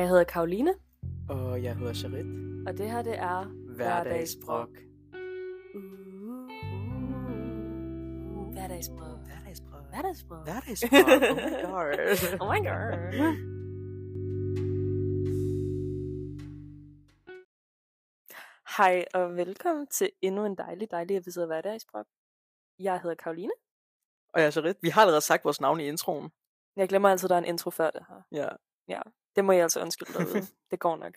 jeg hedder Karoline, Og jeg hedder Charit. og det her det er Hverdagsbrok. Uh, Hverdagsbrok. Hverdagsbrok. Hverdagsbrok. Hverdagsbrok. Oh my god. Oh my god. Hej og velkommen til endnu en dejlig, dejlig episode af Hverdagsbrok. Jeg hedder Karoline. Og jeg er Charit. Vi har allerede sagt vores navn i introen. Jeg glemmer altid, at der er en intro før det her. Ja. Det må jeg altså undskylde derude. det går nok.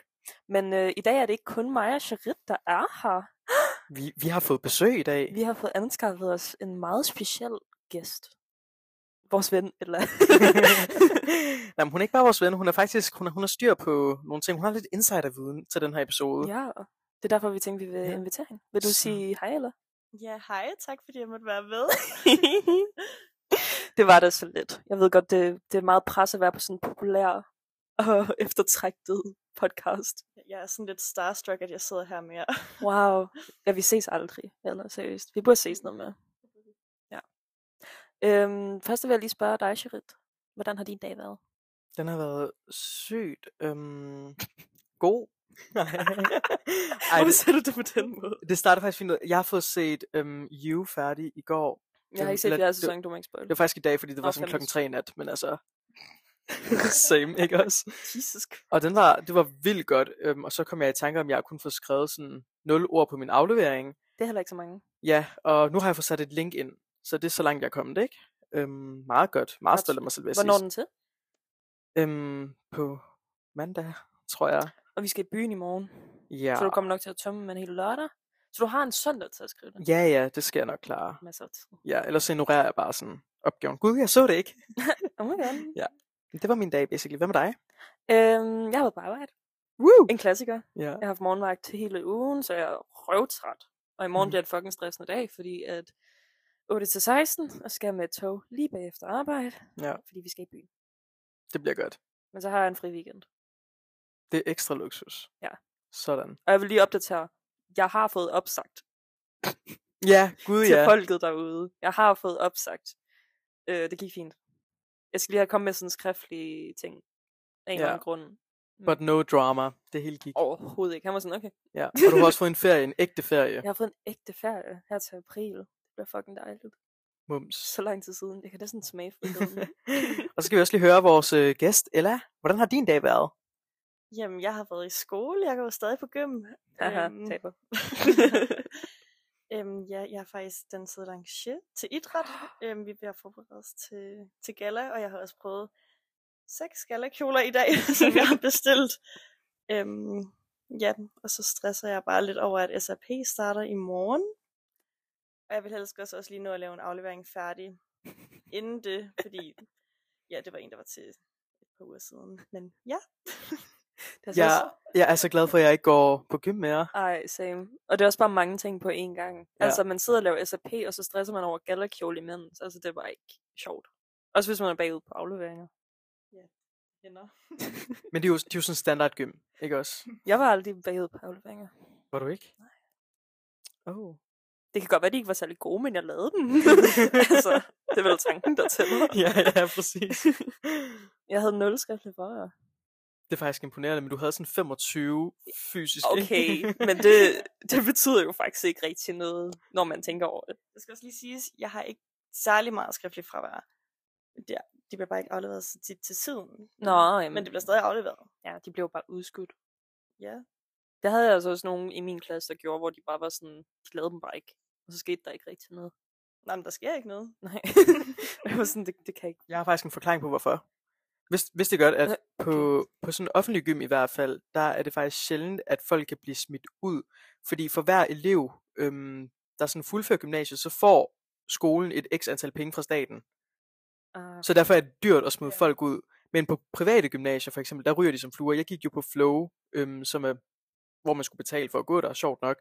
Men øh, i dag er det ikke kun mig og Charit, der er her. Vi, vi har fået besøg i dag. Vi har fået anskaffet os en meget speciel gæst. Vores ven, eller... Nej, men hun er ikke bare vores ven. Hun er faktisk hun har, hun har styr på nogle ting. Hun har lidt insiderviden til den her episode. ja, det er derfor, vi tænkte, vi vil Ja. invitere hende. Vil du Så- sige hej, eller? Ja, hej. Tak fordi jeg måtte være med. det var da så lidt. Jeg ved godt, det, det er meget pres at være på sådan en populær og eftertragtet podcast. Jeg er sådan lidt starstruck, at jeg sidder her med jer. Wow. Ja, vi ses aldrig. Eller seriøst. Vi burde ses noget med. Ja. Øhm, først vil jeg lige spørge dig, Charit. Hvordan har din dag været? Den har været sygt øhm, god. Ej, Hvorfor det, siger du det på den måde? det startede faktisk fint ud. Jeg har fået set øhm, You færdig i går. Jeg har ikke set det- sæson, du må ikke spoil. Det var faktisk i dag, fordi det var Nå, sådan klokken tre i nat. Men altså, same, ikke også? Jesus Christ. Og den var, det var vildt godt, øhm, og så kom jeg i tanke om, at jeg kunne få skrevet sådan 0 ord på min aflevering. Det er heller ikke så mange. Ja, og nu har jeg fået sat et link ind, så det er så langt, jeg er kommet, ikke? Øhm, meget godt. Meget stolt af mig selv, vil Hvornår den til? Øhm, på mandag, tror jeg. Og vi skal i byen i morgen. Ja, Så du kommer nok til at tømme en hel lørdag. Så du har en søndag til at skrive det. ja, ja, det skal jeg nok klare. Masser af tid. Ja, ellers ignorerer jeg bare sådan opgaven. Gud, jeg så det ikke. Oh my god. Men Det var min dag, basically. Hvad med dig? Øhm, jeg har været på arbejde. Woo! En klassiker. Ja. Jeg har haft morgenvagt hele ugen, så jeg er røvtræt. Og i morgen Mhm. bliver det fucking stressende dag, fordi at 8 til 16, og skal jeg med tog lige bagefter arbejde, ja, fordi vi skal i byen. det bliver godt. Men så har jeg en fri weekend. Det er ekstra luksus. Ja. Sådan. Og jeg vil lige opdatere, jeg har fået opsagt Ja, gud til ja. folket derude. Jeg har fået opsagt. Øh, det gik fint. Jeg skal lige have kommet med sådan en skriftlig ting. Af en eller Ja. anden grund. But no drama. Det hele gik. Overhovedet ikke. Han var sådan, okay. Ja. Og du har også fået en ferie, en ægte ferie. Jeg har fået en ægte ferie her til april. Det bliver fucking dejligt. Mums. Så lang tid siden. Jeg kan næsten smage friheden. og så skal vi også lige høre vores øh, gæst, Ella. Hvordan har din dag været? Jamen, jeg har været i skole. Jeg går stadig på gym. Haha, Øhm, taber. øhm, ja, jeg har faktisk den siddet arrangeret til idræt. Øhm, vi er forberede os til, til gala, og jeg har også prøvet seks galakjoler i dag, som jeg har bestilt. Øhm, ja, og så stresser jeg bare lidt over, at SAP starter i morgen. Og jeg vil helst også, også lige nå at lave en aflevering færdig inden det, fordi ja, det var en, der var til et par uger siden. Men ja, Det er altså Jeg, jeg er så glad for, at jeg ikke går på gym mere. Ej, same. Og det er også bare mange ting på én gang. Ja. Ja. Altså, man sidder og laver SAP, og så stresser man over gallerkjole imens. Altså, det er bare ikke sjovt. Også hvis man er bagud på afleveringer. hænder. Men det er jo, det er jo sådan standard gym, ikke også? Jeg var aldrig bagud på afleveringer. Var du ikke? Nej. Oh. Det kan godt være, at de ikke var særlig gode, men jeg lavede dem. altså, det er vel tanken, der tæller. ja, ja, præcis. Jeg havde nul skriftlige for jer. Det er faktisk imponerende, men du havde sådan 25 fysisk. Okay, men det, det betyder jo faktisk ikke rigtig noget, når man tænker over det. Det skal også lige siges, jeg har ikke særlig meget skriftligt fravær. Det, de bliver bare ikke afleveret så tit til siden. Nå, jamen, Men det bliver stadig afleveret. ja, de blev bare udskudt. Ja. Der havde jeg altså også nogen i min klasse, der gjorde, hvor de bare var sådan, de lavede dem bare ikke. Og så skete der ikke rigtig noget. Nej, men der sker ikke noget. Nej. jeg var sådan, det, det kan ikke. Jeg har faktisk en forklaring på, hvorfor. Hvis, hvis det godt, at på, på sådan en offentlig gym i hvert fald, der er det faktisk sjældent, at folk kan blive smidt ud. Fordi for hver elev, øhm, der er sådan fuldført gymnasiet, så får skolen et x antal penge fra staten. Uh, Så derfor er det dyrt at smide Ja. folk ud. Men på private gymnasier for eksempel, der ryger de som fluer. Jeg gik jo på Flow, øhm, som er, hvor man skulle betale for at gå der, sjovt nok.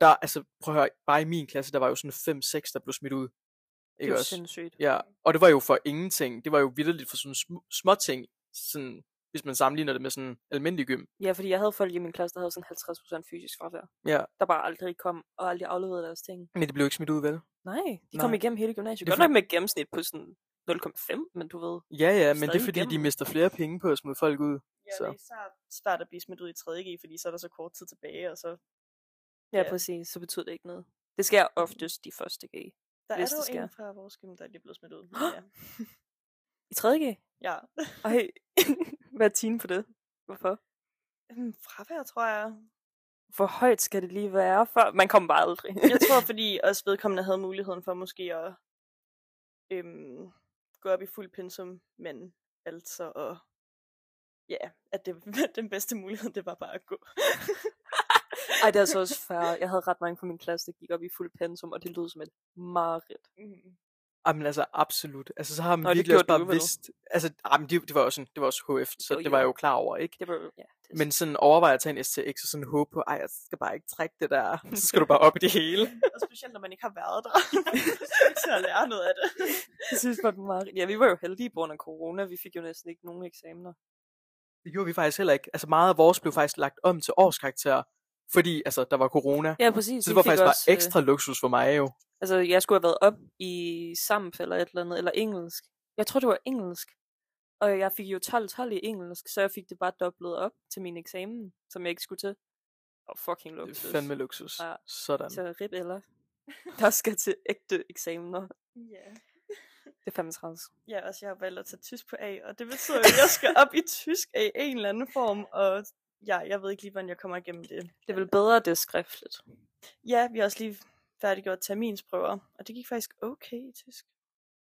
Der, altså, prøv at høre, bare i min klasse, der var jo sådan 5-6, der blev smidt ud. det Ikke er jo også? sindssygt. Ja, og det var jo for ingenting. Det var jo vildt for sådan sm- små ting, sådan, hvis man sammenligner det med sådan almindelig gym. Ja, fordi jeg havde folk i min klasse, der havde sådan 50% fysisk fravær. Ja, Der bare aldrig kom og aldrig afleverede deres ting. men det blev ikke smidt ud, vel? Nej, de kom Nej. igennem hele gymnasiet. Det Godt nok med et gennemsnit på sådan 0,5, men du ved. Ja, ja, men det er fordi, de igennem. mister flere penge på at smide folk ud. Ja, Så. det er især svært at blive smidt ud i 3.G, fordi så er der så kort tid tilbage, og så Ja, Ja. præcis. Så betyder det ikke noget. Det sker oftest i første G. der Hvis er det dog en sker. fra vores gym, der er lige blevet smidt ud. Ja. I 3. G? ja. Ej, hvad er tine på det? Hvorfor? Øhm, Fravær, tror jeg. Hvor højt skal det lige være, for man kommer bare aldrig. Jeg tror, fordi også vedkommende havde muligheden for måske at øhm, gå op i fuld pensum, men altså at ja, at det, den bedste mulighed, det var bare at gå. Ej, det er altså også fair. Jeg havde ret mange fra min klasse, der gik op i fuld pensum, og det lød som et mareridt. Mhm. Jamen altså, absolut. Altså, så har man Nå, virkelig også bare du vidst... Altså, jamen, det, det, var også, en, det var også HF, så Jo, det var jeg jo. jo klar over, ikke? Det var jo- ja, det Men sådan overveje at tage en STX og sådan håbe på, ej, jeg skal bare ikke trække det der. Så skal du bare op i det hele. Og specielt, når man ikke har været der. til at lære noget af det. Jeg synes, det var et mareridt. Ja, vi var jo heldige på grund af corona. Vi fik jo næsten ikke nogen eksamener. Det gjorde vi faktisk heller ikke. Altså meget af vores blev faktisk lagt om til årskarakter, fordi altså, der var corona. Ja, præcis. Så det var faktisk også, bare øh, ekstra luksus for mig jo. Altså, jeg skulle have været op i SAMF eller et eller andet, eller engelsk. Jeg tror, det var engelsk. Og jeg fik jo 12-12 i engelsk, så jeg fik det bare dobblet op til min eksamen, som jeg ikke skulle til. Og fucking Det luksus. er fandme luksus. Ja. Sådan. Så rip eller. Der skal til ægte eksamener. Ja. Det er fandme træls. Ja, også jeg har valgt at tage tysk på A, og det betyder, at jeg skal op i tysk af en eller anden form, og ja, jeg ved ikke lige, hvordan jeg kommer igennem det. Det er vel bedre, at det er skriftligt. Ja, vi har også lige færdiggjort terminsprøver, og det gik faktisk okay i tysk.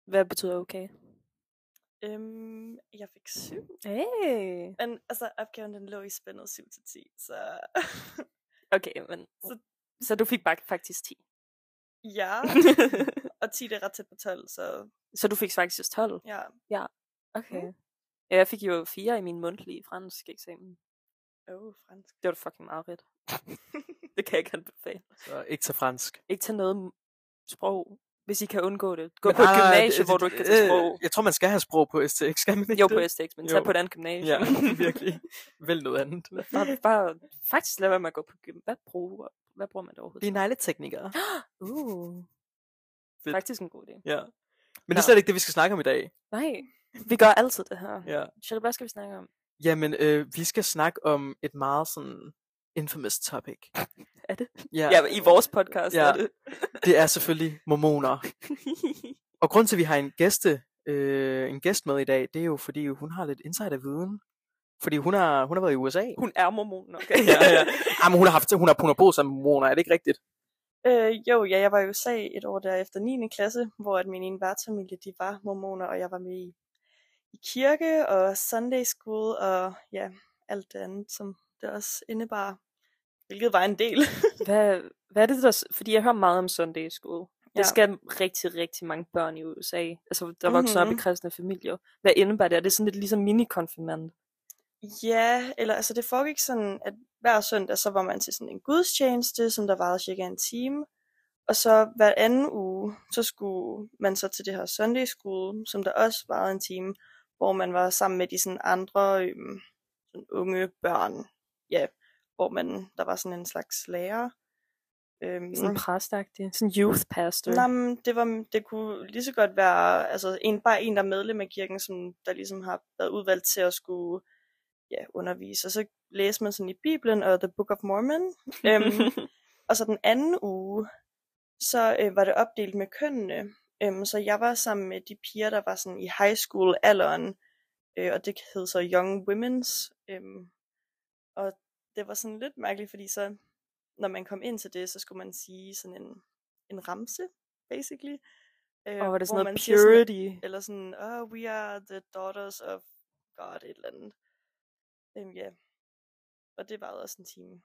Hvad betyder okay? Øhm, jeg fik syv. Hey. Men altså, opgaven den lå i spændet 7-10, så Okay, men... Så, så du fik bare faktisk 10. ja. og 10 det er ret tæt på 12, så så du fik faktisk 12? ja. Okay. Ja, jeg fik jo 4 i min mundtlige fransk eksamen. Åh, oh, fransk. Det var da fucking meget ret. det kan jeg ikke anbefale. Så ikke til fransk. Ikke tage noget sprog, hvis I kan undgå det. Gå Men på et nej, gymnasie, det- hvor du det- ikke kan tage øh, sprog. Jeg tror, man skal have sprog på STX, skal man ikke Jo, det? på STX, men Jo. tag på et andet gymnasie. Ja, virkelig. Vel noget andet. bare, bare, faktisk lad være med at gå på gym. Hvad bruger, hvad bruger man det Det overhovedet? er negleteknikere. Uh, Fedt. faktisk en god idé. Ja. Men det Nå. er slet ikke det, vi skal snakke om i dag. Nej, vi gør altid det her. Ja. Shit, hvad skal vi snakke om? Jamen, øh, vi skal snakke om et meget sådan infamous topic. Er det? Ja, Ja, i vores podcast Ja. er det. det er selvfølgelig mormoner. Og grund til, at vi har en gæste, øh, en gæst med i dag, det er jo, fordi hun har lidt insiderviden. Fordi hun har, hun har været i USA. Hun er mormon, okay? ja, ja. Jamen, hun har haft, hun har, hun har boet med mormoner, er det ikke rigtigt? Øh, jo, ja, jeg var i USA et år der efter 9. klasse, hvor at min ene værtsfamilie, de var mormoner, og jeg var med i, i kirke og Sunday school og ja, alt det andet, som det også indebar, hvilket var en del. Hvad, hvad er det der... Fordi jeg hører meget om Sunday School. Det Ja. skal rigtig, rigtig mange børn i USA. Altså, der vokser op i Mhm. kristne familier. Hvad indebærer det? Er det sådan lidt ligesom mini-konfirmand? ja, eller altså det foregik sådan, at hver søndag, så var man til sådan en gudstjeneste, som der varede cirka en time. Og så hver anden uge, så skulle man så til det her Sunday School, som der også varede en time, hvor man var sammen med de sådan andre øhm, sådan unge børn. Ja, hvor man, der var sådan en slags lærer. Øhm, Sådan præstagtig. Sådan youth pastor. Nej, men det, var, det kunne lige så godt være altså en, bare en, der er medlem af kirken, som der ligesom har været udvalgt til at skulle ja, undervise. Og så læste man sådan i Bibelen og The Book of Mormon. øhm, og så den anden uge, så øh, var det opdelt med kønnene. Øhm, så jeg var sammen med de piger, der var sådan i high school alderen, øh, og det hed så Young Women's. Øhm, og det var sådan lidt mærkeligt, fordi så, når man kom ind til det, så skulle man sige sådan en, en ramse, basically. Øh, Og var det sådan noget man siger sådan- purity? eller sådan, oh, we are the daughters of God, et eller andet. Øhm, ja. Og det varede også en time.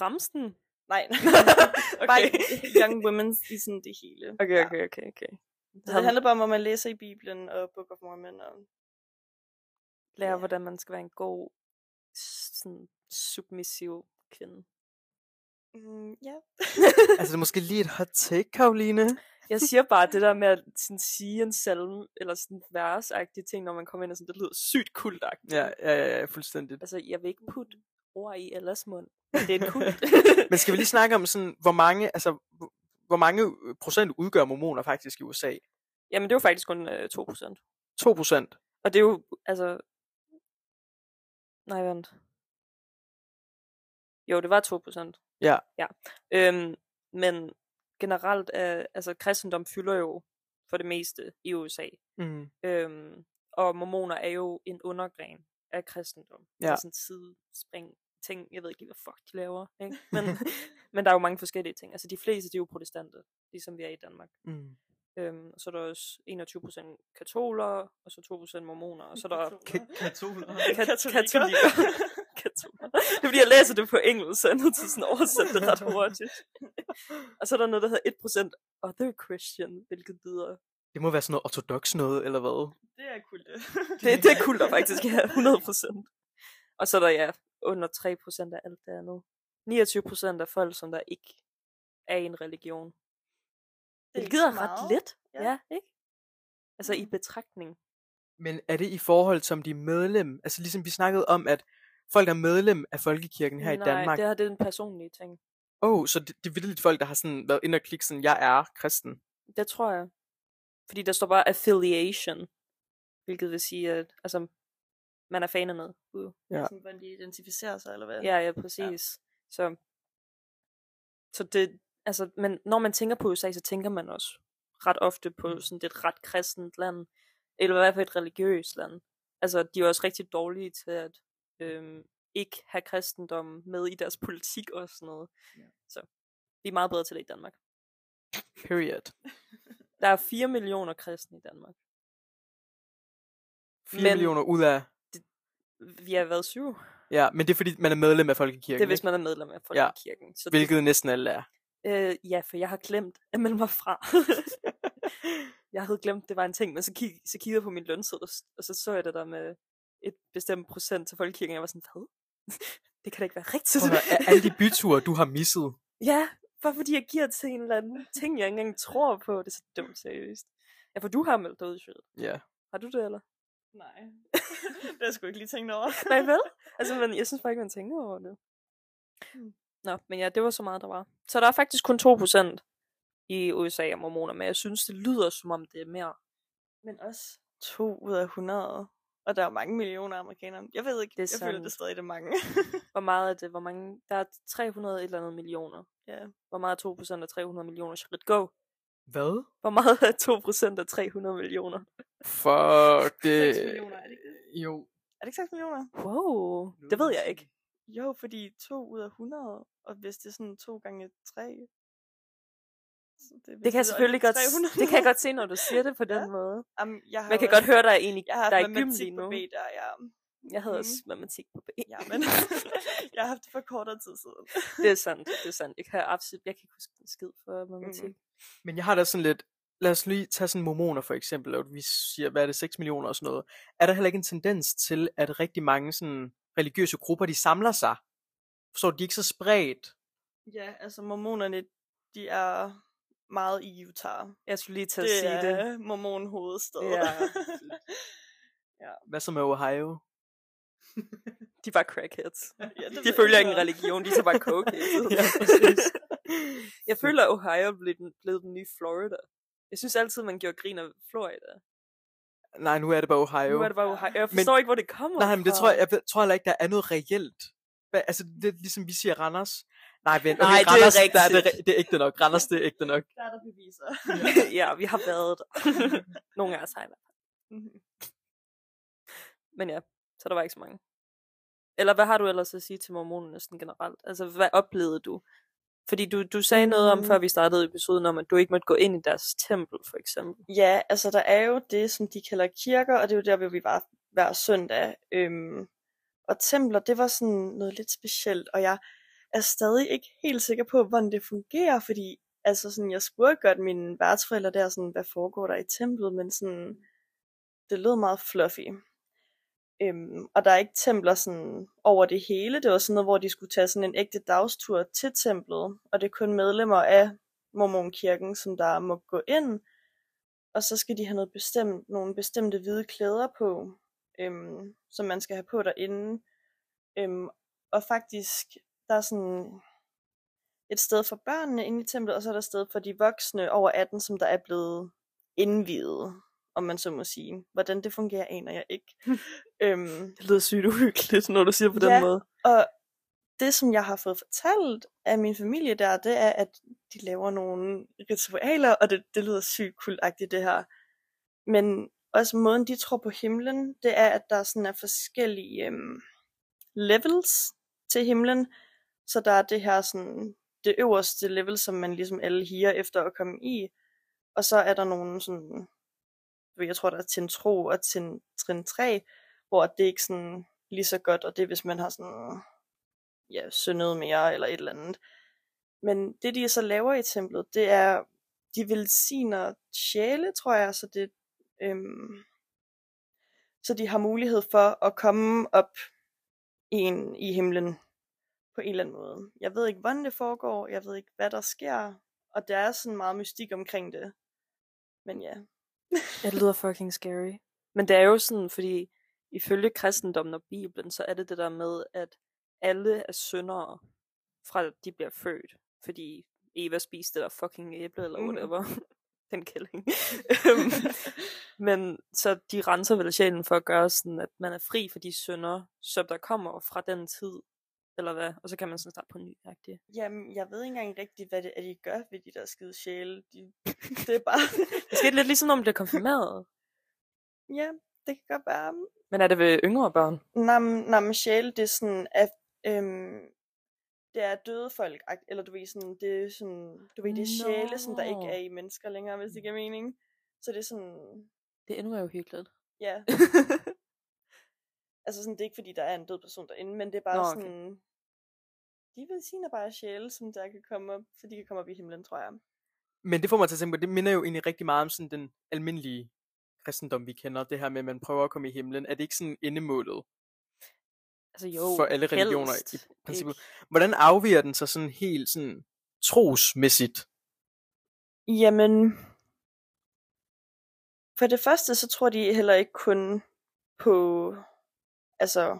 Ramsten? Nej, Okay. bare young women i sådan det hele. Okay, Ja. okay, okay, okay. Så det handler bare om, at man læser i Bibelen og Book of Mormon. Og... lære, Ja. hvordan man skal være en god, sådan submissiv kvinde. Mm, ja. Altså, det er måske lige et hot take, Karoline. Jeg siger bare det der med at sådan, sige en salme, eller sådan versagtige ting, når man kommer ind og sådan, det lyder sygt kultagtigt. Ja, ja, ja, ja, fuldstændigt. Altså, jeg vil ikke putte ord i ellers mund. men Det er en kult. Men skal vi lige snakke om sådan, hvor mange, altså, hvor- mange procent udgør mormoner faktisk i USA? Jamen, det er jo faktisk kun øh, 2%. 2 procent. Og det er jo, altså, Nej, vent. Jo, det var 2%. Ja. Ja. Øhm, men generelt er, altså kristendom fylder jo for det meste i USA. Mm. Øhm, og mormoner er jo en undergren af kristendom. Ja. Ja. Altså en sidespring ting, jeg ved ikke, hvad fuck de laver, ikke? Men, men der er jo mange forskellige ting. Altså de fleste, de er jo protestanter, ligesom vi er i Danmark. Mm. Øhm, så er der også 21% katoler, og så 2% mormoner, og så er der Ka- katoler. kat- Katolikker. katolikker. katoler. Det er fordi, jeg læser det på engelsk, så jeg er nødt til sådan at oversætte det ret hurtigt. og så er der noget, der hedder 1% other Christian, hvilket lyder... Det må være sådan noget ortodox noget, eller hvad? Det er kult. Det, det er kult at faktisk have 100%. Og så er der ja, under 3% af alt det andet. 29% af folk, som der ikke er i en religion. Det er gider ret lidt. Ja. Ja, ja ikke? Altså i Mm. betragtning. Men er det i forhold som de er medlem? Altså ligesom vi snakkede om, at folk er medlem af folkekirken her i Nej, Danmark. det her det er en personlig ting. Oh, så det, det er vildt folk, der har sådan været inde og klikke sådan, jeg er kristen. Det tror jeg. Fordi der står bare affiliation. Hvilket vil sige, at altså, man er fan af noget. Uh. Ja. Sådan, hvordan de identificerer sig, eller hvad? Ja, ja, præcis. Ja. Så, så det, altså, men når man tænker på USA, så tænker man også ret ofte på Mm. sådan et ret kristent land, eller i hvert fald et religiøst land. Altså, de er også rigtig dårlige til at øhm, ikke have kristendom med i deres politik og sådan noget. Ja. Så vi er meget bedre til det i Danmark. Period. Der er 4 millioner kristne i Danmark. 4 Men- millioner ud af... Vi har været syv. Ja, men det er fordi, man er medlem af folkekirken, Det er, hvis man er medlem af Ja. Folkekirken. Så Hvilket næsten alle er. det, øh, ja, for jeg har glemt at melde mig fra. jeg havde glemt, det var en ting, men så, kig, så kiggede jeg på min lønseddel, og så så jeg det der med et bestemt procent til Folkekirken, og jeg var sådan, hvad? det kan da ikke være rigtigt. Prøv alle de byture, du har misset. ja, bare fordi jeg giver til en eller anden ting, jeg ikke engang tror på. Det er så dumt seriøst. Ja, for du har meldt dig ud, Sjøt. Ja. Har du det, eller? Nej. det har jeg sgu ikke lige tænkt over. Nej, vel? Altså, men jeg synes bare ikke, man tænker over det. Hmm. Nå, men ja, det var så meget, der var. Så der er faktisk kun 2% i USA af mormoner, men jeg synes, det lyder som om det er mere. Men også to ud af 100. Og der er mange millioner amerikanere. Jeg ved ikke, Det er jeg føler, sandt. det er stadig det er mange. Hvor meget er det? Hvor mange? Der er 300 et eller andet millioner. ja. Hvor meget er 2% af 300 millioner? Shit, go. Hvad? Hvor meget er 2% af 300 millioner? Fuck, det... 6 millioner, er det ikke det? Jo. Er det ikke 6 millioner? Wow, det ved jeg ikke. Jo, fordi 2 ud af 100, og hvis det er sådan 2 gange 3... Det, Det kan jeg selvfølgelig godt, 300. det kan jeg godt se, når du siger det på den Ja. måde. Jamen, jeg har jeg kan jo godt også- høre, der er egentlig, Jeg har der er i gym matematik lige på nu. B, der ja. Jeg havde Mhm. også matematik på B. Ja, men jeg har haft det for kortere tid siden. Det er sandt, det er sandt. Jeg kan absolut, jeg kan ikke huske en skid for matematik. Mhm. Men jeg har da sådan lidt... Lad os lige tage sådan mormoner for eksempel, og vi siger, hvad er det, 6 millioner og sådan noget. Er der heller ikke en tendens til, at rigtig mange sådan religiøse grupper, de samler sig? Forstår de er ikke så spredt? Ja, altså mormonerne, de er meget i Utah. Jeg skulle lige til at Det sige det. er mormon hovedstad. Ja. Hvad så med Ohio? De er bare crackheads. ja, det De følger ikke en religion, de tager bare coke. Ja, præcis. Jeg føler, at Ohio er blevet den, blevet den nye Florida. Jeg synes altid, man gjorde grin af Florida. Nej, nu er det bare Ohio. Nu er det bare Ohio. Jeg Men- forstår ikke, hvor det kommer Nej, men det fra. tror jeg, jeg tror heller ikke, der er noget reelt. Altså, det er ligesom vi siger Randers. Nej, vent, okay, Nej, det er Randers, der er det, rigtigt. det er ægte nok. Randers, det er ægte nok. Der er der beviser. ja, vi har været der. Nogle af os har i hvert fald. Men ja, så der var ikke så mange. Eller hvad har du ellers at sige til mormonerne sådan generelt? Altså, hvad oplevede du? Fordi du, du sagde noget om, Mm. før vi startede episoden, om at du ikke måtte gå ind i deres tempel, for eksempel. Ja, altså der er jo det, som de kalder kirker, og det er jo der, hvor vi var hver søndag. Øhm, og templer, det var sådan noget lidt specielt, og jeg er stadig ikke helt sikker på, hvordan det fungerer, fordi altså sådan, jeg spurgte godt mine værtsforældre der, sådan, hvad foregår der i templet, men sådan, det lød meget fluffy. Øhm, og der er ikke templer sådan over det hele. Det var sådan noget, hvor de skulle tage sådan en ægte dagstur til templet, og det er kun medlemmer af mormonkirken, som der må gå ind, og så skal de have noget bestemt, nogle bestemte hvide klæder på, øhm, som man skal have på derinde. Øhm, og faktisk, der er sådan et sted for børnene inde i templet, og så er der et sted for de voksne over 18, som der er blevet indviet. om man så må sige. Hvordan det fungerer, aner jeg ikke. øhm, Det lyder sygt uhyggeligt, når du siger på den Ja. måde. og det, som jeg har fået fortalt af min familie der, det er, at de laver nogle ritualer, og det, det lyder sygt kultagtigt det her. Men også måden, de tror på himlen, det er, at der sådan er forskellige øhm, levels til himlen. Så der er det her sådan, det øverste level, som man ligesom alle higer efter at komme i. Og så er der nogle sådan, jeg tror der er trin 2 og trin, trin 3, hvor det ikke sådan lige så godt, og det er hvis man har sådan, ja, syndet mere eller et eller andet. Men det de så laver i templet, det er, de velsigner sjæle, tror jeg, så det, øhm, så de har mulighed for at komme op i, en, i himlen på en eller anden måde. Jeg ved ikke, hvordan det foregår, jeg ved ikke, hvad der sker, og der er sådan meget mystik omkring det. Men ja. Ja, det lyder fucking scary. Men det er jo sådan, fordi ifølge kristendommen og Bibelen, så er det det der med, at alle er syndere, fra de bliver født. Fordi Eva spiste der fucking æble, eller Mhm. whatever. Den kælling. Men så de renser vel sjælen for at gøre sådan, at man er fri for de synder, som der kommer fra den tid. Eller hvad? Og så kan man sådan starte på ny. -agtigt. Jamen, jeg ved ikke engang rigtigt, hvad det er, de gør ved de der skide sjæle. De, det er bare... Det skal lidt ligesom, når man bliver konfirmeret. ja, det kan godt være. Men er det ved yngre børn? Nam, nam sjæle, det er sådan, at øhm, det er døde folk, eller du ved, sådan, det er sådan, du ved, det er sjæle, som der ikke er i mennesker længere, hvis det giver mening. Så det er sådan, Det er endnu mere uhyggeligt. ja, altså sådan, det er ikke fordi, der er en død person derinde, men det er bare Nå, okay. sådan, de velsigner bare sjæle, som der kan komme op, så de kan komme op i himlen, tror jeg. Men det får mig til at tænke på, det minder jo egentlig rigtig meget om sådan den almindelige kristendom, vi kender. Det her med, at man prøver at komme i himlen. Er det ikke sådan endemålet Altså jo, for alle religioner helst i princippet? ikke. Hvordan afviger den så sådan helt sådan trosmæssigt? Jamen, for det første, så tror de heller ikke kun på, altså,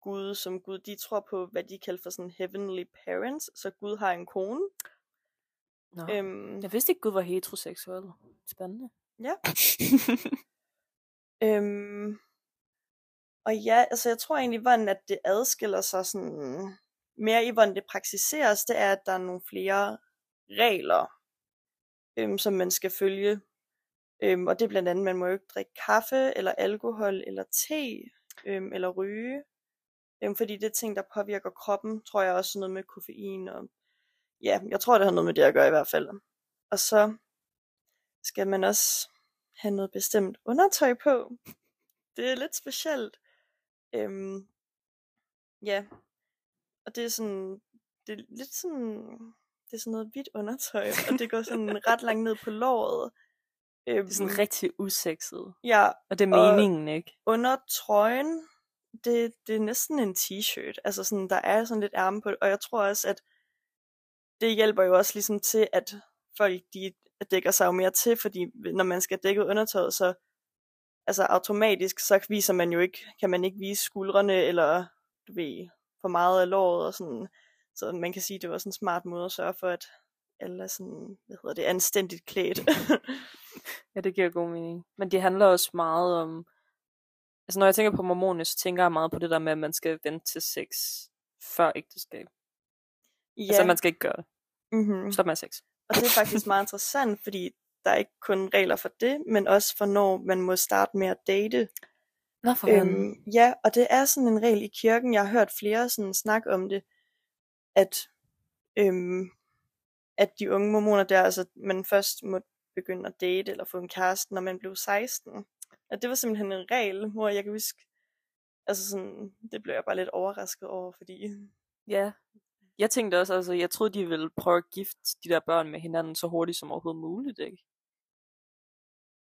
Gud som Gud. De tror på, hvad de kalder for sådan heavenly parents, så Gud har en kone. Nå. Øhm, Jeg vidste ikke, Gud var heteroseksuel. Spændende. Ja. øhm, og ja, altså jeg tror egentlig, hvordan at det adskiller sig sådan mere i, hvordan det praktiseres, det er, at der er nogle flere regler, øhm, som man skal følge. Øhm, og det er blandt andet, man må jo ikke drikke kaffe, eller alkohol, eller te, øhm, eller ryge. Øhm, fordi det er ting, der påvirker kroppen, tror jeg også noget med koffein. Og, ja, jeg tror, det har noget med det at gøre i hvert fald. Og så skal man også have noget bestemt undertøj på. Det er lidt specielt. Øhm, ja, og det er sådan, det er lidt sådan, det er sådan noget hvidt undertøj, og det går sådan ret langt ned på låret. Øhm, Det er sådan rigtig usekset. ja, Og det er meningen, ikke? under trøjen, det, det er næsten en t-shirt. Altså sådan, der er sådan lidt ærme på det, og jeg tror også, at det hjælper jo også ligesom til, at folk de dækker sig jo mere til, fordi når man skal dække undertøjet, så altså automatisk, så viser man jo ikke, kan man ikke vise skuldrene, eller du ved, for meget af låret og sådan. Så man kan sige, at det var sådan en smart måde at sørge for, at alle er sådan, hvad hedder det, anstændigt klædt. Ja, det giver god mening. Men det handler også meget om... Altså, når jeg tænker på mormoner, så tænker jeg meget på det der med, at man skal vente til sex før ægteskab. Ja. Altså, man skal ikke gøre det. mm-hmm. Stop med sex. Og det er faktisk meget interessant, fordi der er ikke kun regler for det, men også for når man må starte med at date. Nå, for øhm, ja, og det er sådan en regel i kirken. Jeg har hørt flere sådan snakke om det, at, øhm, at de unge mormoner der, altså man først må begynde at date eller få en kæreste, når man blev 16. Og det var simpelthen en regel, hvor jeg kan huske, altså sådan, det blev jeg bare lidt overrasket over, fordi Ja. Jeg tænkte også, altså, jeg troede, de ville prøve at gifte de der børn med hinanden så hurtigt som overhovedet muligt, ikke?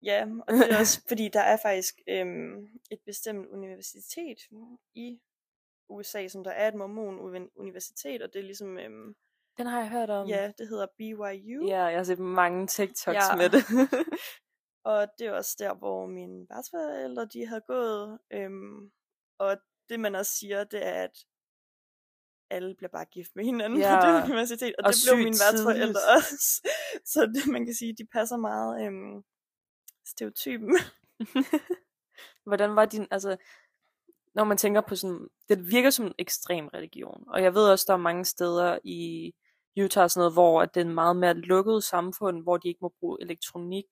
Ja, og det er også, fordi der er faktisk øhm, et bestemt universitet i USA, som der er et mormon universitet, og det er ligesom, øhm, Den har jeg hørt om. ja, det hedder BYU, Ja, jeg har set mange TikToks Ja. med det. og det er også der, hvor mine værtsforældre, de havde gået, øhm, og det man også siger, det er, at alle bliver bare gift med hinanden Ja. på det universitet, og, Og det blev mine værtsforældre også. Så det, man kan sige, de passer meget øhm, stereotypen. Hvordan var din, altså, når man tænker på sådan, det virker som en ekstrem religion, og jeg ved også, der er mange steder i Utah og sådan noget, hvor at det er en meget mere lukket samfund, hvor de ikke må bruge elektronik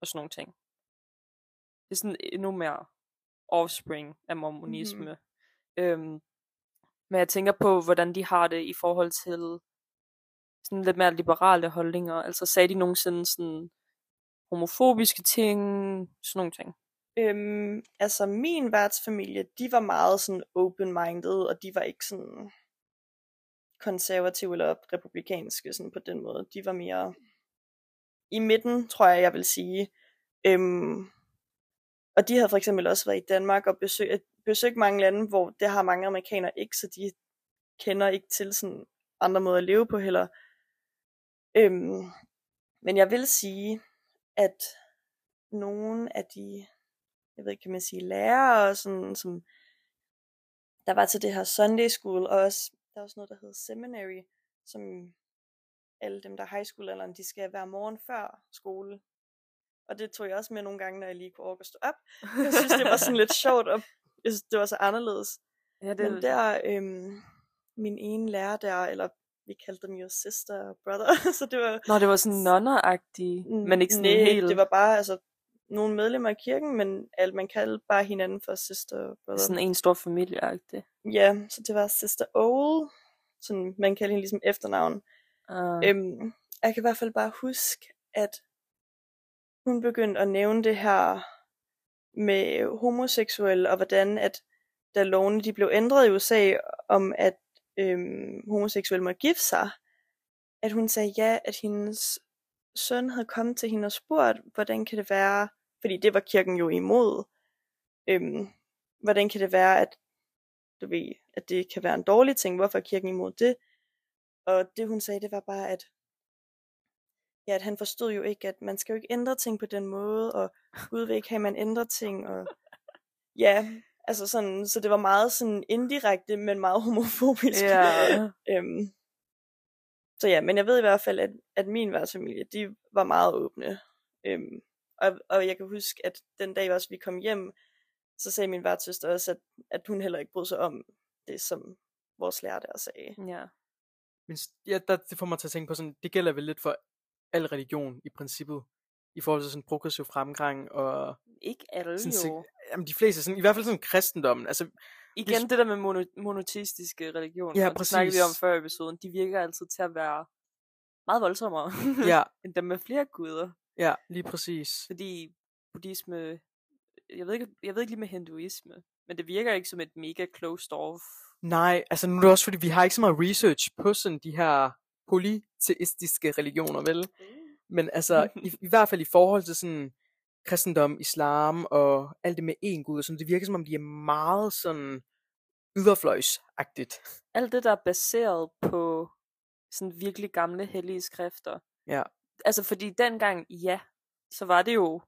og sådan nogle ting. Det er sådan endnu mere offspring af mormonisme. Mm-hmm. Øhm, men jeg tænker på, hvordan de har det i forhold til sådan lidt mere liberale holdninger. Altså sagde de nogensinde sådan homofobiske ting, sådan nogle ting? Øhm, altså min værtsfamilie, de var meget sådan open-minded, og de var ikke sådan konservative eller republikanske sådan på den måde. De var mere i midten, tror jeg, jeg vil sige. Øhm, og de havde for eksempel også været i Danmark og besøgt, besøgt mange lande, hvor det har mange amerikanere ikke, så de kender ikke til sådan andre måder at leve på heller. Øhm, men jeg vil sige, at nogle af de, jeg ved ikke, kan man sige, lærere, sådan, som der var til det her Sunday School, og også, der er også noget, der hedder Seminary, som alle dem, der er high school de skal være morgen før skole. Og det tog jeg også med nogle gange, når jeg lige kunne orke at stå op. Jeg synes, det var sådan lidt sjovt, og jeg synes, det var så anderledes. Ja, det... Men der, øhm, min ene lærer der, eller vi kaldte dem jo sister og brother, så det var... Nå, det var sådan nonneragtigt, men ikke sådan nej, helt... det var bare, altså, nogle medlemmer af kirken, men alt man kaldte bare hinanden for sister brother. Sådan en stor familieagtig. Ja, så det var sister Ole, sådan man kaldte hende ligesom efternavn. Uh. Øhm, jeg kan i hvert fald bare huske, at hun begyndte at nævne det her med homoseksuelle, og hvordan at da lovene de blev ændret i USA om, at øhm, homoseksuelle må gifte sig, at hun sagde ja, at hendes søn havde kommet til hende og spurgt, hvordan kan det være, fordi det var kirken jo imod, øhm, hvordan kan det være, at du ved, at det kan være en dårlig ting, hvorfor er kirken imod det? Og det hun sagde, det var bare, at ja, at han forstod jo ikke, at man skal jo ikke ændre ting på den måde, og Gud vil ikke have, at man ændrer ting, og ja, altså sådan, så det var meget sådan indirekte, men meget homofobisk. Ja. øhm, så ja, men jeg ved i hvert fald, at, at min værtsfamilie, de var meget åbne. Øhm, og, og jeg kan huske, at den dag også vi kom hjem, så sagde min værtssøster også, at, at hun heller ikke brød sig om det, som vores lærer der sagde. Ja. Men ja, der, det får mig til at tænke på sådan, det gælder vel lidt for al religion i princippet, i forhold til sådan progressiv fremgang og... Ikke alle sådan, jo. Jamen de fleste, sådan, i hvert fald sådan kristendommen, altså... Igen det der med mono, monoteistiske religioner, ja, det snakkede vi om før i episoden, de virker altid til at være meget voldsommere, ja. end dem med flere guder. Ja, lige præcis. Fordi buddhisme, jeg ved ikke, jeg ved ikke lige med hinduisme, men det virker ikke som et mega closed off. Nej, altså nu er det også fordi, vi har ikke så meget research på sådan de her polyteistiske religioner, vel? Mm. Men altså, i, i hvert fald i forhold til sådan kristendom, islam og alt det med en gud, sådan, det virker som om, de er meget sådan yderfløjsagtigt. Alt det, der er baseret på sådan virkelig gamle hellige skrifter. Ja. Altså, fordi dengang, ja, så var det jo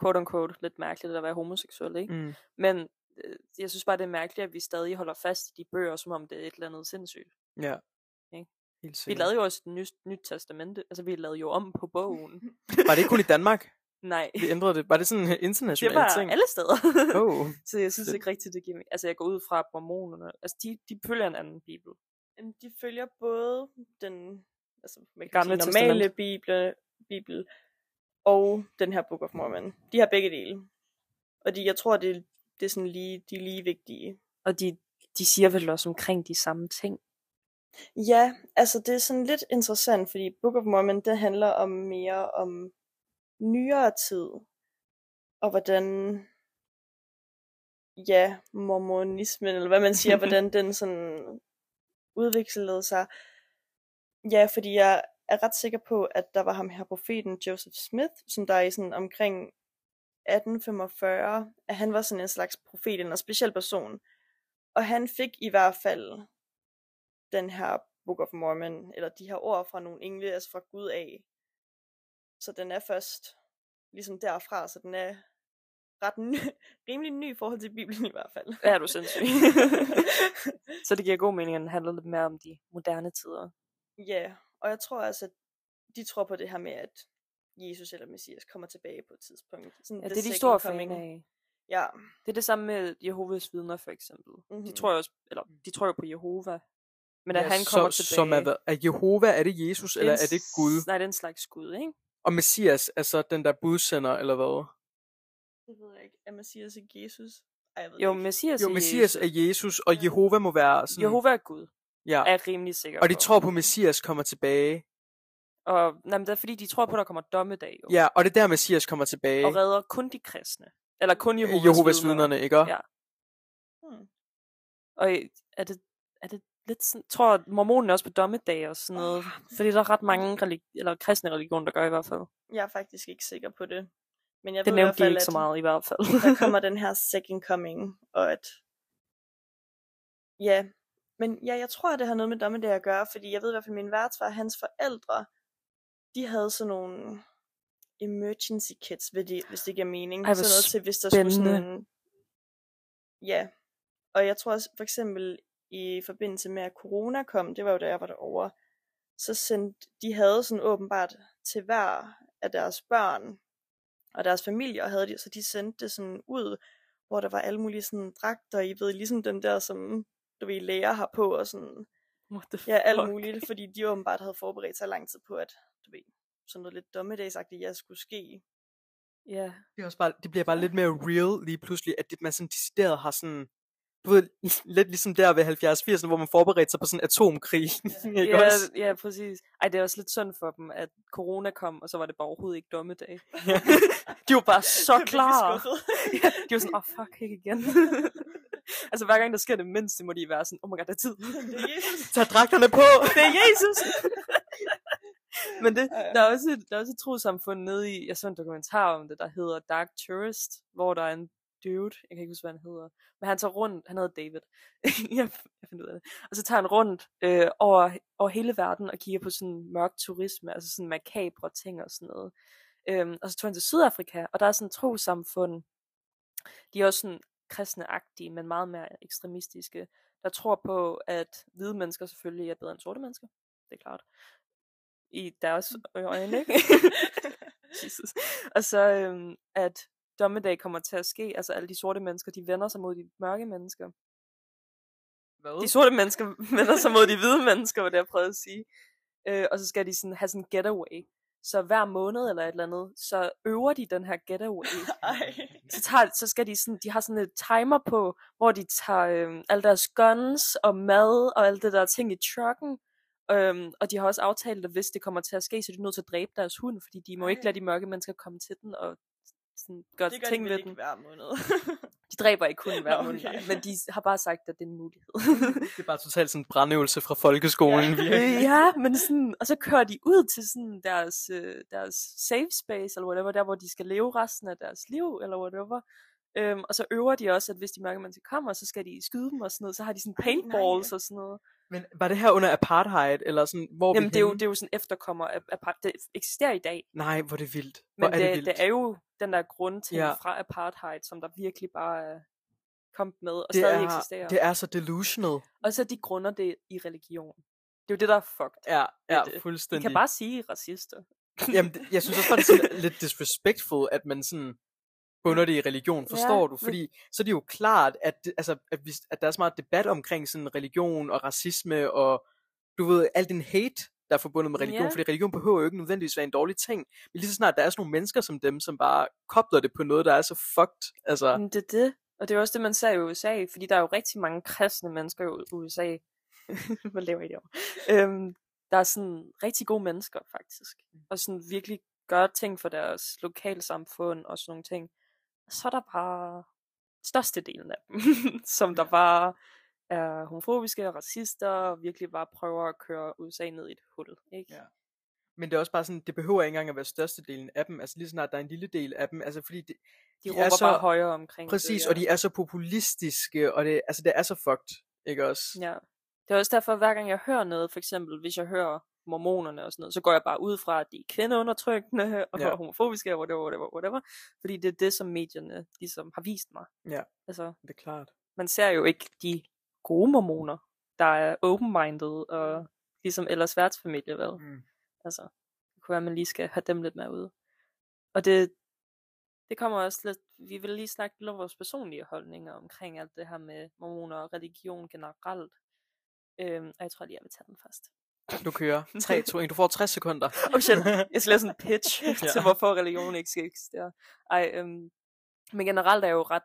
quote unquote lidt mærkeligt at være homoseksuel, ikke? Mm. Men øh, jeg synes bare, det er mærkeligt, at vi stadig holder fast i de bøger, som om det er et eller andet sindssygt. Ja. Ikke? Helt vi lavede jo også et nyt, nyt testamente, altså vi lavede jo om på bogen. var det ikke kun i Danmark? Nej. Vi ændrede det. Var det sådan en international ting? Det var ting? alle steder. oh. Så jeg synes ikke rigtigt, det giver mig. Altså jeg går ud fra mormonerne. Altså de, de følger en anden bibel. Jamen, de følger både den altså, man kan Gamle sige, normale bibel, bibel og den her Book of Mormon. De har begge dele. Og de, jeg tror, det, det er sådan lige, de er lige vigtige. Og de, de siger vel også omkring de samme ting. Ja, altså det er sådan lidt interessant, fordi Book of Mormon, det handler om mere om nyere tid, og hvordan, ja, mormonismen, eller hvad man siger, hvordan den sådan udviklede sig. Ja, fordi jeg er ret sikker på, at der var ham her profeten Joseph Smith, som der er i sådan omkring 1845, at han var sådan en slags profet, en speciel person. Og han fik i hvert fald den her Book of Mormon, eller de her ord fra nogle engle, altså fra Gud af. Så den er først ligesom derfra, så den er ret ny, rimelig ny i forhold til Bibelen i hvert fald. Ja, du sindssyg. så det giver god mening, at den handler lidt mere om de moderne tider. Ja, og jeg tror altså, at de tror på det her med, at Jesus eller Messias kommer tilbage på et tidspunkt. Sådan Ja, det er de store fan af. Ja. Det er det samme med Jehovas vidner, for eksempel. Mhm. De tror jo også, eller de tror jo på Jehova. Men at Ja, han kommer så, tilbage. Som er, er Jehova, er det Jesus, eller en er det Gud? Nej, det er en slags Gud, ikke? Og Messias er så den der budsender, eller hvad? Det ved jeg ikke. Er Messias ikke Jesus? Ej, jeg ved Jo, det ikke. Messias Jo, er Messias Jesus. er Jesus, og Ja. Jehova må være sådan... Jehova er Gud, Ja. er rimelig sikker Og de på. tror på, at Messias kommer tilbage. Og, nej, men det er fordi, de tror på, at der kommer dommedag, jo. Ja, og det er der, Messias kommer tilbage. Og redder kun de kristne. Eller kun Jehovas, Jehovas vidner. vidnerne, ikke? Ja. Hmm. Og er det, er det lidt sådan, tror mormonen også på dommedag og sådan noget. Fordi der er ret mange religi- eller kristne religioner, der gør i hvert fald. Jeg er faktisk ikke sikker på det. Men jeg Det ved i hvert nævnte de fald, ikke så meget i hvert fald. der kommer den her second coming, og at... Ja, men ja, jeg tror, at det har noget med dommedag at gøre, fordi jeg ved i hvert fald, at min værtsfar, hans forældre, de havde sådan nogle emergency kits, hvis det, hvis det giver mening. Ej, sådan noget til, hvis der skulle sådan spændende. en... Ja, og jeg tror også, for eksempel i forbindelse med, at corona kom, det var jo da jeg var derovre, så sendte, de havde sådan åbenbart til hver af deres børn, og deres familier havde de, så de sendte det sådan ud, hvor der var alle mulige sådan dragter, I ved, ligesom den der, som du ved, læger har på, og sådan, What the ja, alt fuck? muligt, fordi de åbenbart havde forberedt sig lang tid på, at, du ved, sådan noget lidt dommedagsagtigt, jeg skulle ske. Ja. Det, er også bare, det bliver bare lidt mere real lige pludselig, at det, man sådan decideret har sådan, du ved, lidt ligesom der ved 70-80'erne, hvor man forberedte sig på sådan en atomkrig. ikke Ja, også? ja, præcis. Ej, det er også lidt synd for dem, at corona kom, og så var det bare overhovedet ikke dommedag. Ja. De var bare så klar. ja, de var sådan, åh, oh, fuck, ikke igen. altså, hver gang der sker det mindste, må de være sådan, oh my god, der er tid. det er Jesus. Tag dragterne på! det er Jesus! Men det, Ja, ja. der er også et, der er også et trosamfund nede i, jeg så en dokumentar om det, der hedder Dark Tourist, hvor der er en dude, jeg kan ikke huske, hvad han hedder, men han tager rundt, han hedder David, jeg, jeg finder ud af det, og så tager han rundt øh, over, over hele verden og kigger på sådan mørk turisme, altså sådan makabre ting og sådan noget. Øhm, og så tog han til Sydafrika, og der er sådan et trosamfund, de er også sådan kristneagtige, men meget mere ekstremistiske, der tror på, at hvide mennesker selvfølgelig er bedre end sorte mennesker. Det er klart. I deres øjne, ikke? Jesus. Og så, øhm, at dommedag kommer til at ske, altså alle de sorte mennesker, de vender sig mod de mørke mennesker. Hvad? De sorte mennesker vender sig mod de hvide mennesker, var det jeg prøvede at sige. Øh, og så skal de sådan have sådan en getaway. Så hver måned eller et eller andet, så øver de den her getaway. Så, tager, så skal de sådan, de har sådan et timer på, hvor de tager øhm, alle deres guns og mad og alt det der ting i trucken. Øhm, og de har også aftalt, at hvis det kommer til at ske, så er de nødt til at dræbe deres hund, fordi de må ikke Ej. lade de mørke mennesker komme til den og sådan, gøre Det gør ting de ved den. hver måned. De dræber ikke kun hver måned, okay. nej, men de har bare sagt, at det er en mulighed. Det er bare totalt sådan en brandøvelse fra folkeskolen. Ja. ja, men sådan, og så kører de ud til sådan deres, øh, deres safe space, eller whatever, der hvor de skal leve resten af deres liv, eller whatever. Øhm, og så øver de også, at hvis de mørke mennesker kommer, så skal de skyde dem og sådan noget. Så har de sådan paintballs og sådan noget. Men var det her under apartheid, eller sådan, hvor er vi Jamen, det er, jo, det er jo sådan efterkommer af, af det eksisterer i dag. Nej, hvor er det vildt. Hvor Men er det, det, vildt. det er jo den der grundting Ja. ja. fra apartheid, som der virkelig bare er kommet med, og det stadig er, eksisterer. det er så delusional. Og så de grunder det i religion. Det er jo det, der er fucked. Ja, ja, det. Vi fuldstændig. kan bare sige racister. Jamen, det- jeg synes også det er lidt disrespectful, at man sådan i religion, forstår Ja, du? men- Fordi så er det jo klart, at, altså, at, hvis, at der er så meget debat omkring sådan religion og racisme og du ved, al den hate, der er forbundet med religion, Ja. fordi religion behøver jo ikke nødvendigvis være en dårlig ting. Men lige så snart der er sådan nogle mennesker som dem, som bare kobler det på noget, der er så fucked. Altså, Men det er det. Og det er også det, man ser i USA, fordi der er jo rigtig mange kristne mennesker i USA. Hvad laver I derovre? Øhm, der er sådan rigtig gode mennesker, faktisk. Og sådan virkelig gør ting for deres lokalsamfund og sådan nogle ting. Så er der bare størstedelen af dem, som der bare er homofobiske og racister, og virkelig bare prøver at køre USA ned i et hul. Ikke? Ja. Men det er også bare sådan, det behøver ikke engang at være størstedelen af dem. Altså lige snart der er en lille del af dem. Altså fordi det, De, de råber er så, bare højere omkring Præcis, det. og de er så populistiske, og det, altså det er så fucked, ikke også? Ja. Det er også derfor, hver gang jeg hører noget, for eksempel hvis jeg hører mormonerne og sådan noget, så går jeg bare ud fra, at de er kvindeundertrykkende og Ja. homofobiske og whatever, whatever, whatever. Fordi det er det, som medierne ligesom har vist mig. Ja. Altså, Det er klart. man ser jo ikke de gode mormoner, der er open-minded og ligesom ellers værtsfamilie, vel? Mm. Altså, det kunne være, at man lige skal have dem lidt mere ude. og det, det kommer også lidt, vi vil lige snakke lidt om vores personlige holdninger omkring alt det her med mormoner og religion generelt. Øhm, og jeg tror lige, jeg vil tage den først. Du kører 3, 2, 1. Du får 60 sekunder. Oh shit, jeg skal lave sådan en pitch Ja. til, hvorfor religion ikke skal eksistere. Ej, øhm, men generelt er jeg jo ret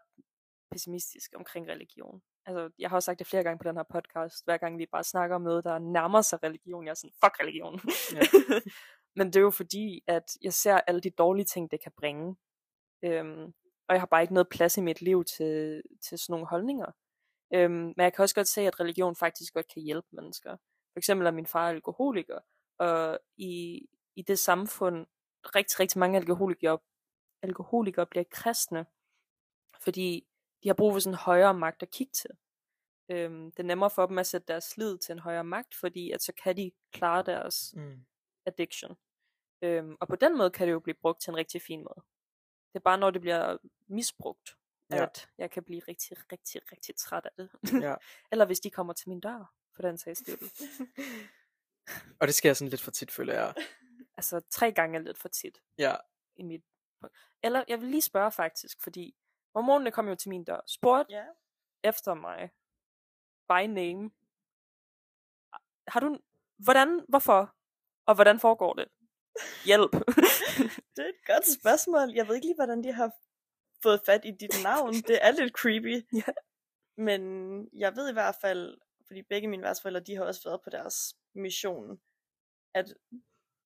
pessimistisk omkring religion. Altså, jeg har også sagt det flere gange på den her podcast, hver gang vi bare snakker om noget, der nærmer sig religion. Jeg er sådan, fuck religion. Ja. men det er jo fordi, at jeg ser alle de dårlige ting, det kan bringe. Øhm, og jeg har bare ikke noget plads i mit liv til, til sådan nogle holdninger. Øhm, men jeg kan også godt se, at religion faktisk godt kan hjælpe mennesker. For eksempel er min far alkoholiker, og i, i det samfund, rigtig, rigtig mange alkoholikere, alkoholikere bliver kristne, fordi de har brug for sådan en højere magt at kigge til. Øhm, det er nemmere for dem at sætte deres lid til en højere magt, fordi at så kan de klare deres Mm. addiction. Øhm, og på den måde kan det jo blive brugt til en rigtig fin måde. Det er bare når det bliver misbrugt, Ja. at jeg kan blive rigtig, rigtig, rigtig træt af det. Ja. Eller hvis de kommer til min dør, for den sags skyld. Og det sker sådan lidt for tit, føler jeg. altså tre gange er lidt for tit Ja. i mit... Eller jeg vil lige spørge faktisk, fordi mormonerne kom jo til min dør, spurgte Ja. efter mig, by name. Har du... Hvordan, hvorfor, og hvordan foregår det? Hjælp. Det er et godt spørgsmål. Jeg ved ikke lige, hvordan de har fået fat i dit navn. Det er lidt creepy. Ja. Men jeg ved i hvert fald, fordi begge mine værtsforældre, de har også været på deres mission, at,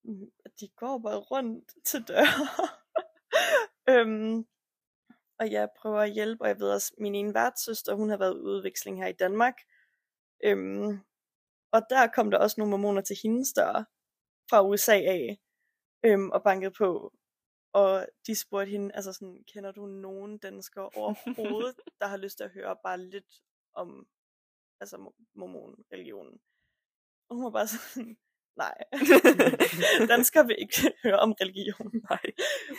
mm, at de går bare rundt til døre. øhm, og jeg prøver at hjælpe, og jeg ved også, min ene værtssøster, hun har været i udveksling her i Danmark. Øhm, og der kom der også nogle mormoner til hendes dør fra USA af, øhm, og bankede på. Og de spurgte hende, altså sådan, kender du nogen danskere overhovedet, der har lyst til at høre bare lidt om altså mo- mormon-religionen? Og hun var bare sådan, nej, danskere vil ikke høre om religion. Nej.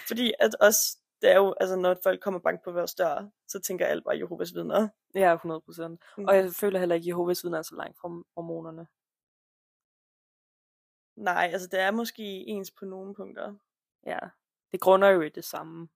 Fordi at også, det er jo, altså når folk kommer bank på vores dør, så tænker alle bare Jehovas vidner. Ja, 100 procent. Mm. Og jeg føler heller ikke, at Jehovas vidner er så langt fra hormonerne. Nej, altså det er måske ens på nogle punkter. Ja, det grunder jo i det samme.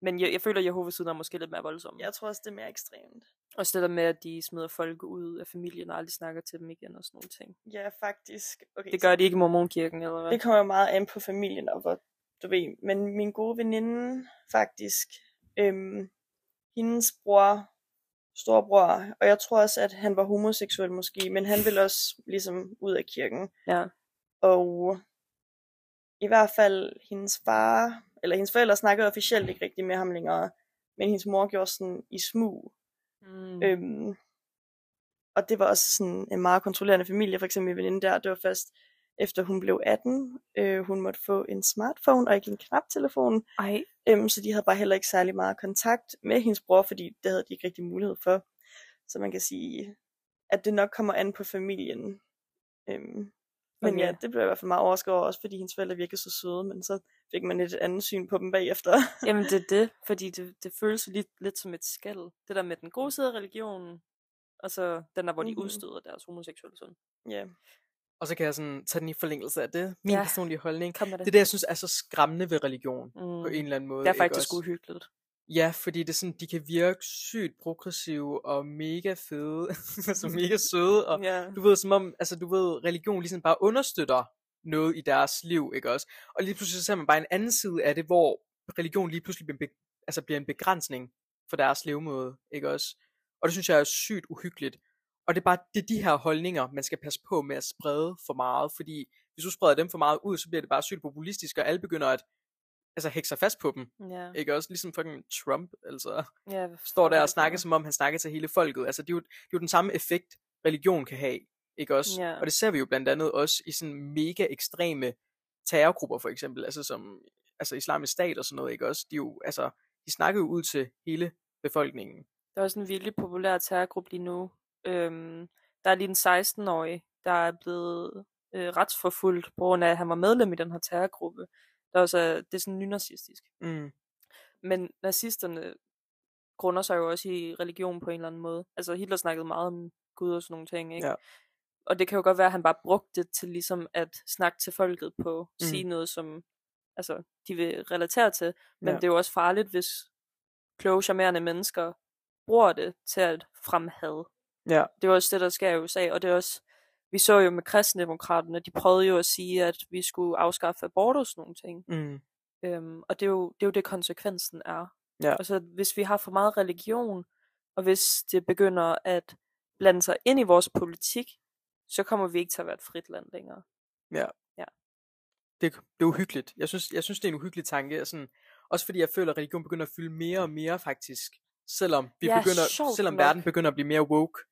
Men jeg, jeg føler, at Jehovas vidner er måske lidt mere voldsomme. Jeg tror også, det er mere ekstremt. Også det der med, at de smider folk ud af familien og aldrig snakker til dem igen og sådan nogle ting. Ja, faktisk. Okay, Det gør de ikke i mormonkirken, eller hvad? Det kommer jo meget an på familien og hvor, du ved. Men min gode veninde, faktisk, øhm, hendes bror, storbror, og jeg tror også, at han var homoseksuel måske, men han ville også ligesom ud af kirken. Ja. Og i hvert fald hendes far, eller hendes forældre snakkede officielt ikke rigtig med ham længere, men hendes mor gjorde sådan i smug. Mm. Øhm, og det var også sådan en meget kontrollerende familie, for eksempel min veninde der, det var først efter hun blev 18, øh, hun måtte få en smartphone og ikke en knaptelefon, Ej, øhm, så de havde bare heller ikke særlig meget kontakt med hendes bror, fordi det havde de ikke rigtig mulighed for. Så man kan sige, at det nok kommer an på familien. Øhm, men Okay. ja, det blev jeg i hvert fald meget overrasket over, også fordi hendes forældre virkede så søde, men så fik man lidt et andet syn på dem bagefter. jamen det er det, fordi det, det føles lidt, lidt som et skæld. Det der med den gode side af religionen, og så den der, hvor de Mhm. udstøder deres homoseksuelle søn. ja. Og så kan jeg sådan tage den i forlængelse af det. Min Ja. personlige holdning. Kom det. Det er det, jeg synes er så skræmmende ved religion. mm. På en eller anden måde. det er faktisk også? uhyggeligt. Ja, fordi det er sådan, de kan virke sygt progressive og mega fede. altså mega søde. Og Ja. du ved, som om, altså du ved, religion ligesom bare understøtter noget i deres liv, ikke også? Og lige pludselig så ser man bare en anden side af det, hvor religion lige pludselig bliver, en be- altså bliver en begrænsning for deres levemåde, ikke også? Og det synes jeg er sygt uhyggeligt. Og det er bare det er de her holdninger, man skal passe på med at sprede for meget, fordi hvis du spreder dem for meget ud, så bliver det bare sygt populistisk, og alle begynder at altså, hække sig fast på dem, Ja. ikke også? Ligesom fucking Trump, altså hvad står der og snakker, som om han snakker til hele folket. Altså, det er jo, det er jo den samme effekt, religion kan have, ikke også? Ja. Og det ser vi jo blandt andet også i sådan mega ekstreme terrorgrupper, for eksempel, altså som altså islamisk stat og sådan noget, ikke også? De, jo, altså, de snakker jo ud til hele befolkningen. Der er også en virkelig populær terrorgruppe lige nu. Øhm, der er lige en 16-årig, der er blevet øh, retsforfulgt, på grund af, at han var medlem i den her terrorgruppe. Der er også, øh, det er sådan nynazistisk. Mm. Men nazisterne grunder sig jo også i religion på en eller anden måde. Altså Hitler snakkede meget om Gud og sådan nogle ting, ikke? Ja. Og det kan jo godt være, at han bare brugte det til ligesom at snakke til folket på, Mm. sige noget, som altså, de vil relatere til. Men Ja. det er jo også farligt, hvis kloge, charmerende mennesker bruger det til at fremme had. Ja. Det er også det, der sker i USA, og det er også, vi så jo med kristendemokraterne, de prøvede jo at sige, at vi skulle afskaffe abort og sådan nogle ting. Mm. Øhm, og det er, jo, det er jo det, konsekvensen er. Ja. Og så hvis vi har for meget religion, og hvis det begynder at blande sig ind i vores politik, så kommer vi ikke til at være et frit land længere. det, det er uhyggeligt. Jeg synes, jeg synes, det er en uhyggelig tanke. Sådan, også fordi jeg føler, at religion begynder at fylde mere og mere faktisk. Selvom, vi Ja, begynder, selvom nok. verden begynder at blive mere woke,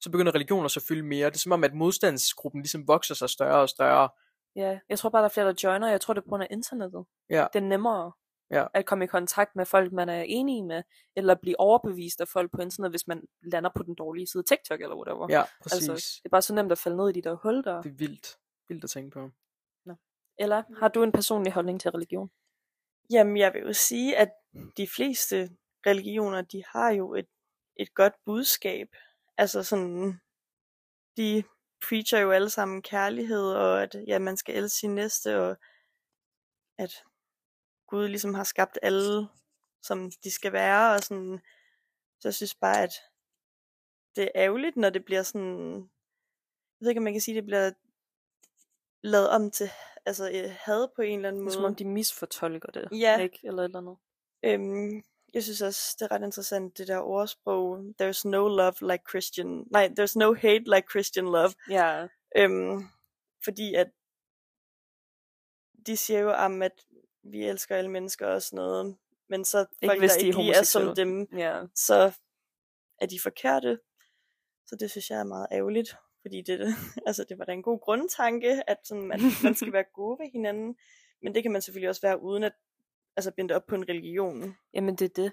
så begynder religioner så at fylde mere. Det er som om, at modstandsgruppen ligesom vokser sig større og større. Ja, jeg tror bare, der er flere, der joiner. Jeg tror, det er på grund af internettet. Ja. Det er nemmere Ja. at komme i kontakt med folk, man er enige med, eller blive overbevist af folk på internet, hvis man lander på den dårlige side. TikTok eller whatever. Ja, præcis. Altså, det er bare så nemt at falde ned i de der hul der. Det er vildt. Vildt at tænke på. Eller har du en personlig holdning til religion? Jamen, jeg vil jo sige, at de fleste religioner, de har jo et, et godt budskab. Altså sådan, de preacher jo alle sammen kærlighed, og at ja, man skal elske sin næste, og at Gud ligesom har skabt alle, som de skal være, og sådan, så jeg synes bare, at det er ærgerligt, når det bliver sådan, jeg ved ikke, om man kan sige, det bliver lavet om til altså, øh, had på en eller anden måde. som om, de misfortolker det, Ja. ikke? Eller et eller andet. Øhm, jeg synes også, det er ret interessant, det der ordsprog, there's no love like Christian, nej, there's no hate like Christian love, Ja, øhm, fordi at de siger jo om, at vi elsker alle mennesker og sådan noget, men så folk, hvis der de ikke lige er som dem, ja. så er de forkerte. Så det synes jeg er meget ærgerligt, fordi det, altså, det var da en god grundtanke, at sådan, man, man skal være gode ved hinanden, men det kan man selvfølgelig også være uden at altså, binde op på en religion. Jamen det er det.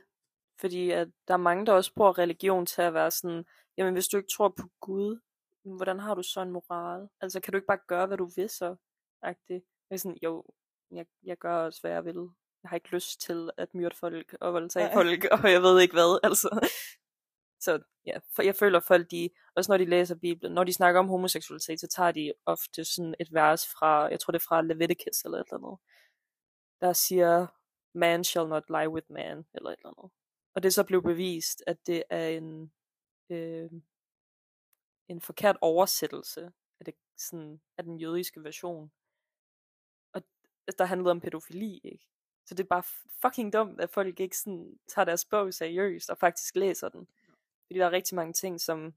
Fordi at der er mange, der også bruger religion til at være sådan, jamen hvis du ikke tror på Gud, hvordan har du så en moral? Altså kan du ikke bare gøre, hvad du vil så? Agtigt. Jeg er sådan, jo, jeg, jeg gør også, hvad jeg vil. Jeg har ikke lyst til at myrde folk og voldtage Nej. folk, og jeg ved ikke hvad, altså. Så ja, for jeg føler folk, de, også når de læser Bibelen, når de snakker om homoseksualitet, så tager de ofte sådan et vers fra, jeg tror det er fra Leviticus eller et eller andet, der siger, man shall not lie with man, eller et eller andet. Og det er så blevet bevist, at det er en, øh, en forkert oversættelse af, det, sådan, af den jødiske version. Og der handlede om pædofili, ikke? Så det er bare fucking dumt, at folk ikke sådan tager deres bog seriøst og faktisk læser den. Fordi der er rigtig mange ting, som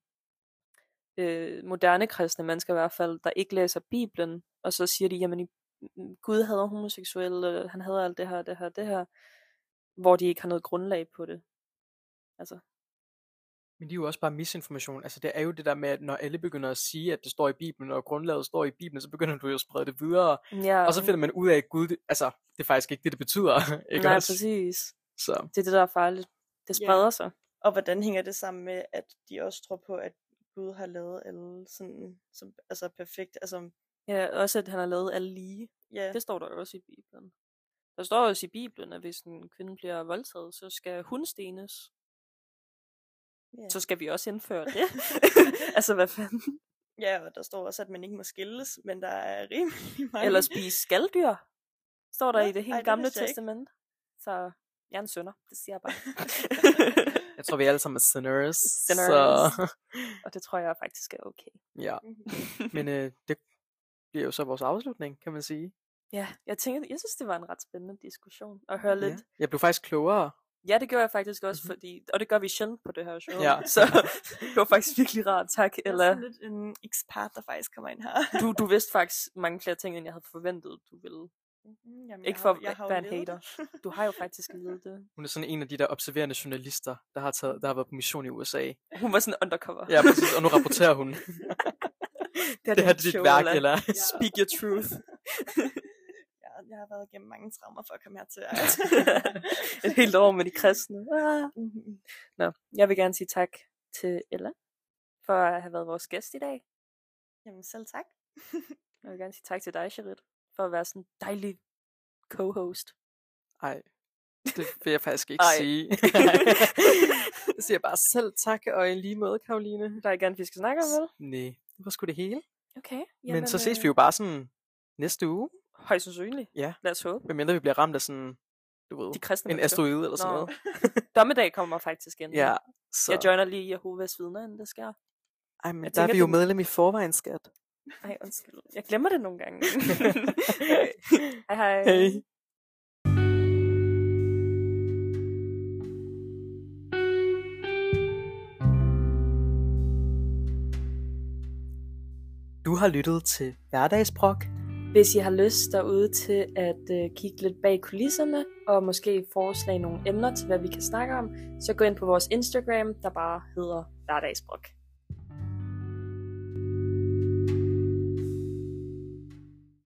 øh, moderne kristne mennesker i hvert fald, der ikke læser Bibelen, og så siger de, jamen mm, Gud hader homoseksuelle, han hader alt det her, det her, det her, hvor de ikke har noget grundlag på det. Altså, Men det er jo også bare misinformation. Altså det er jo det der med, at når alle begynder at sige, at det står i Bibelen, og grundlaget står i Bibelen, så begynder du jo at sprede det videre. ja, Og så finder man ud af, at Gud, det- altså det er faktisk ikke det, det betyder. Ikke nej, også? præcis. Så Det er det, der er farligt. Det Ja. spreder sig. Og hvordan hænger det sammen med, at de også tror på, at Gud har lavet alle sådan, som, altså perfekt, altså, Ja, også at han har lavet alle lige. ja, Det står der også i Bibelen. Der står også i Bibelen, at hvis en kvinde bliver voldtaget, så skal hun stenes. Ja. Så skal vi også indføre det. altså, hvad fanden? ja, og der står også, at man ikke må skilles, men der er rimelig mange. Eller spise skalddyr. Står der Nå, i det helt ej, det gamle ikke. testament. Så jeg er en sønder, det siger jeg bare. jeg tror, vi alle sammen er sinners. Sinners. Så Og det tror jeg faktisk er okay. ja, Mhm. men øh, det bliver jo så vores afslutning, kan man sige. Ja, jeg tænker, jeg synes, det var en ret spændende diskussion at høre lidt. Ja. Jeg blev faktisk klogere. Ja, det gør jeg faktisk også, Mhm. fordi, og det gør vi sjældent på det her show. Ja. Så det var faktisk virkelig rart, tak. Jeg er lidt en ekspert, der faktisk kommer ind her. du, du vidste faktisk mange flere ting, end jeg havde forventet, du ville. Mhm, Jamen, Ikke for at være en hater. Du har jo faktisk ledet det. Hun er sådan en af de der observerende journalister, der har, taget, der har været på mission i USA. Hun var sådan undercover. Ja, præcis, og nu rapporterer hun. det, det her er dit værk, eller? Speak your truth. Jeg, jeg har været igennem mange traumer for at komme hertil. Et helt år med de kristne. Ah. Mhm. Nå, jeg vil gerne sige tak til Ella, for at have været vores gæst i dag. Jamen selv tak. Jeg vil gerne sige tak til dig, Charit, for at være sådan en dejlig co-host. Ej, det vil jeg faktisk ikke Ej. sige. jeg siger bare selv tak, og i lige måde, Karoline. Der er ikke andet, vi skal snakke om, vel? Nej, det var sgu det hele. Okay. Men så ses vi jo bare sådan næste uge. Højst sandsynligt. Ja. Lad os håbe. Medmindre vi bliver ramt af sådan, du ved, De kristne en mennesker. asteroide eller sådan Nå. noget. Dommedag kommer faktisk ind. Ja, så... Jeg joiner lige Jehovas vidner, inden det sker. Ej, men Jeg der er tænker, vi jo det- medlem i forvejen, skat. Ej, undskyld. Jeg glemmer det nogle gange. hej hej. Hey. Du har lyttet til Hverdagsbrok. Hvis I har lyst derude til at øh, kigge lidt bag kulisserne, og måske foreslage nogle emner til, hvad vi kan snakke om, så gå ind på vores Instagram, der bare hedder Hverdagsbrok.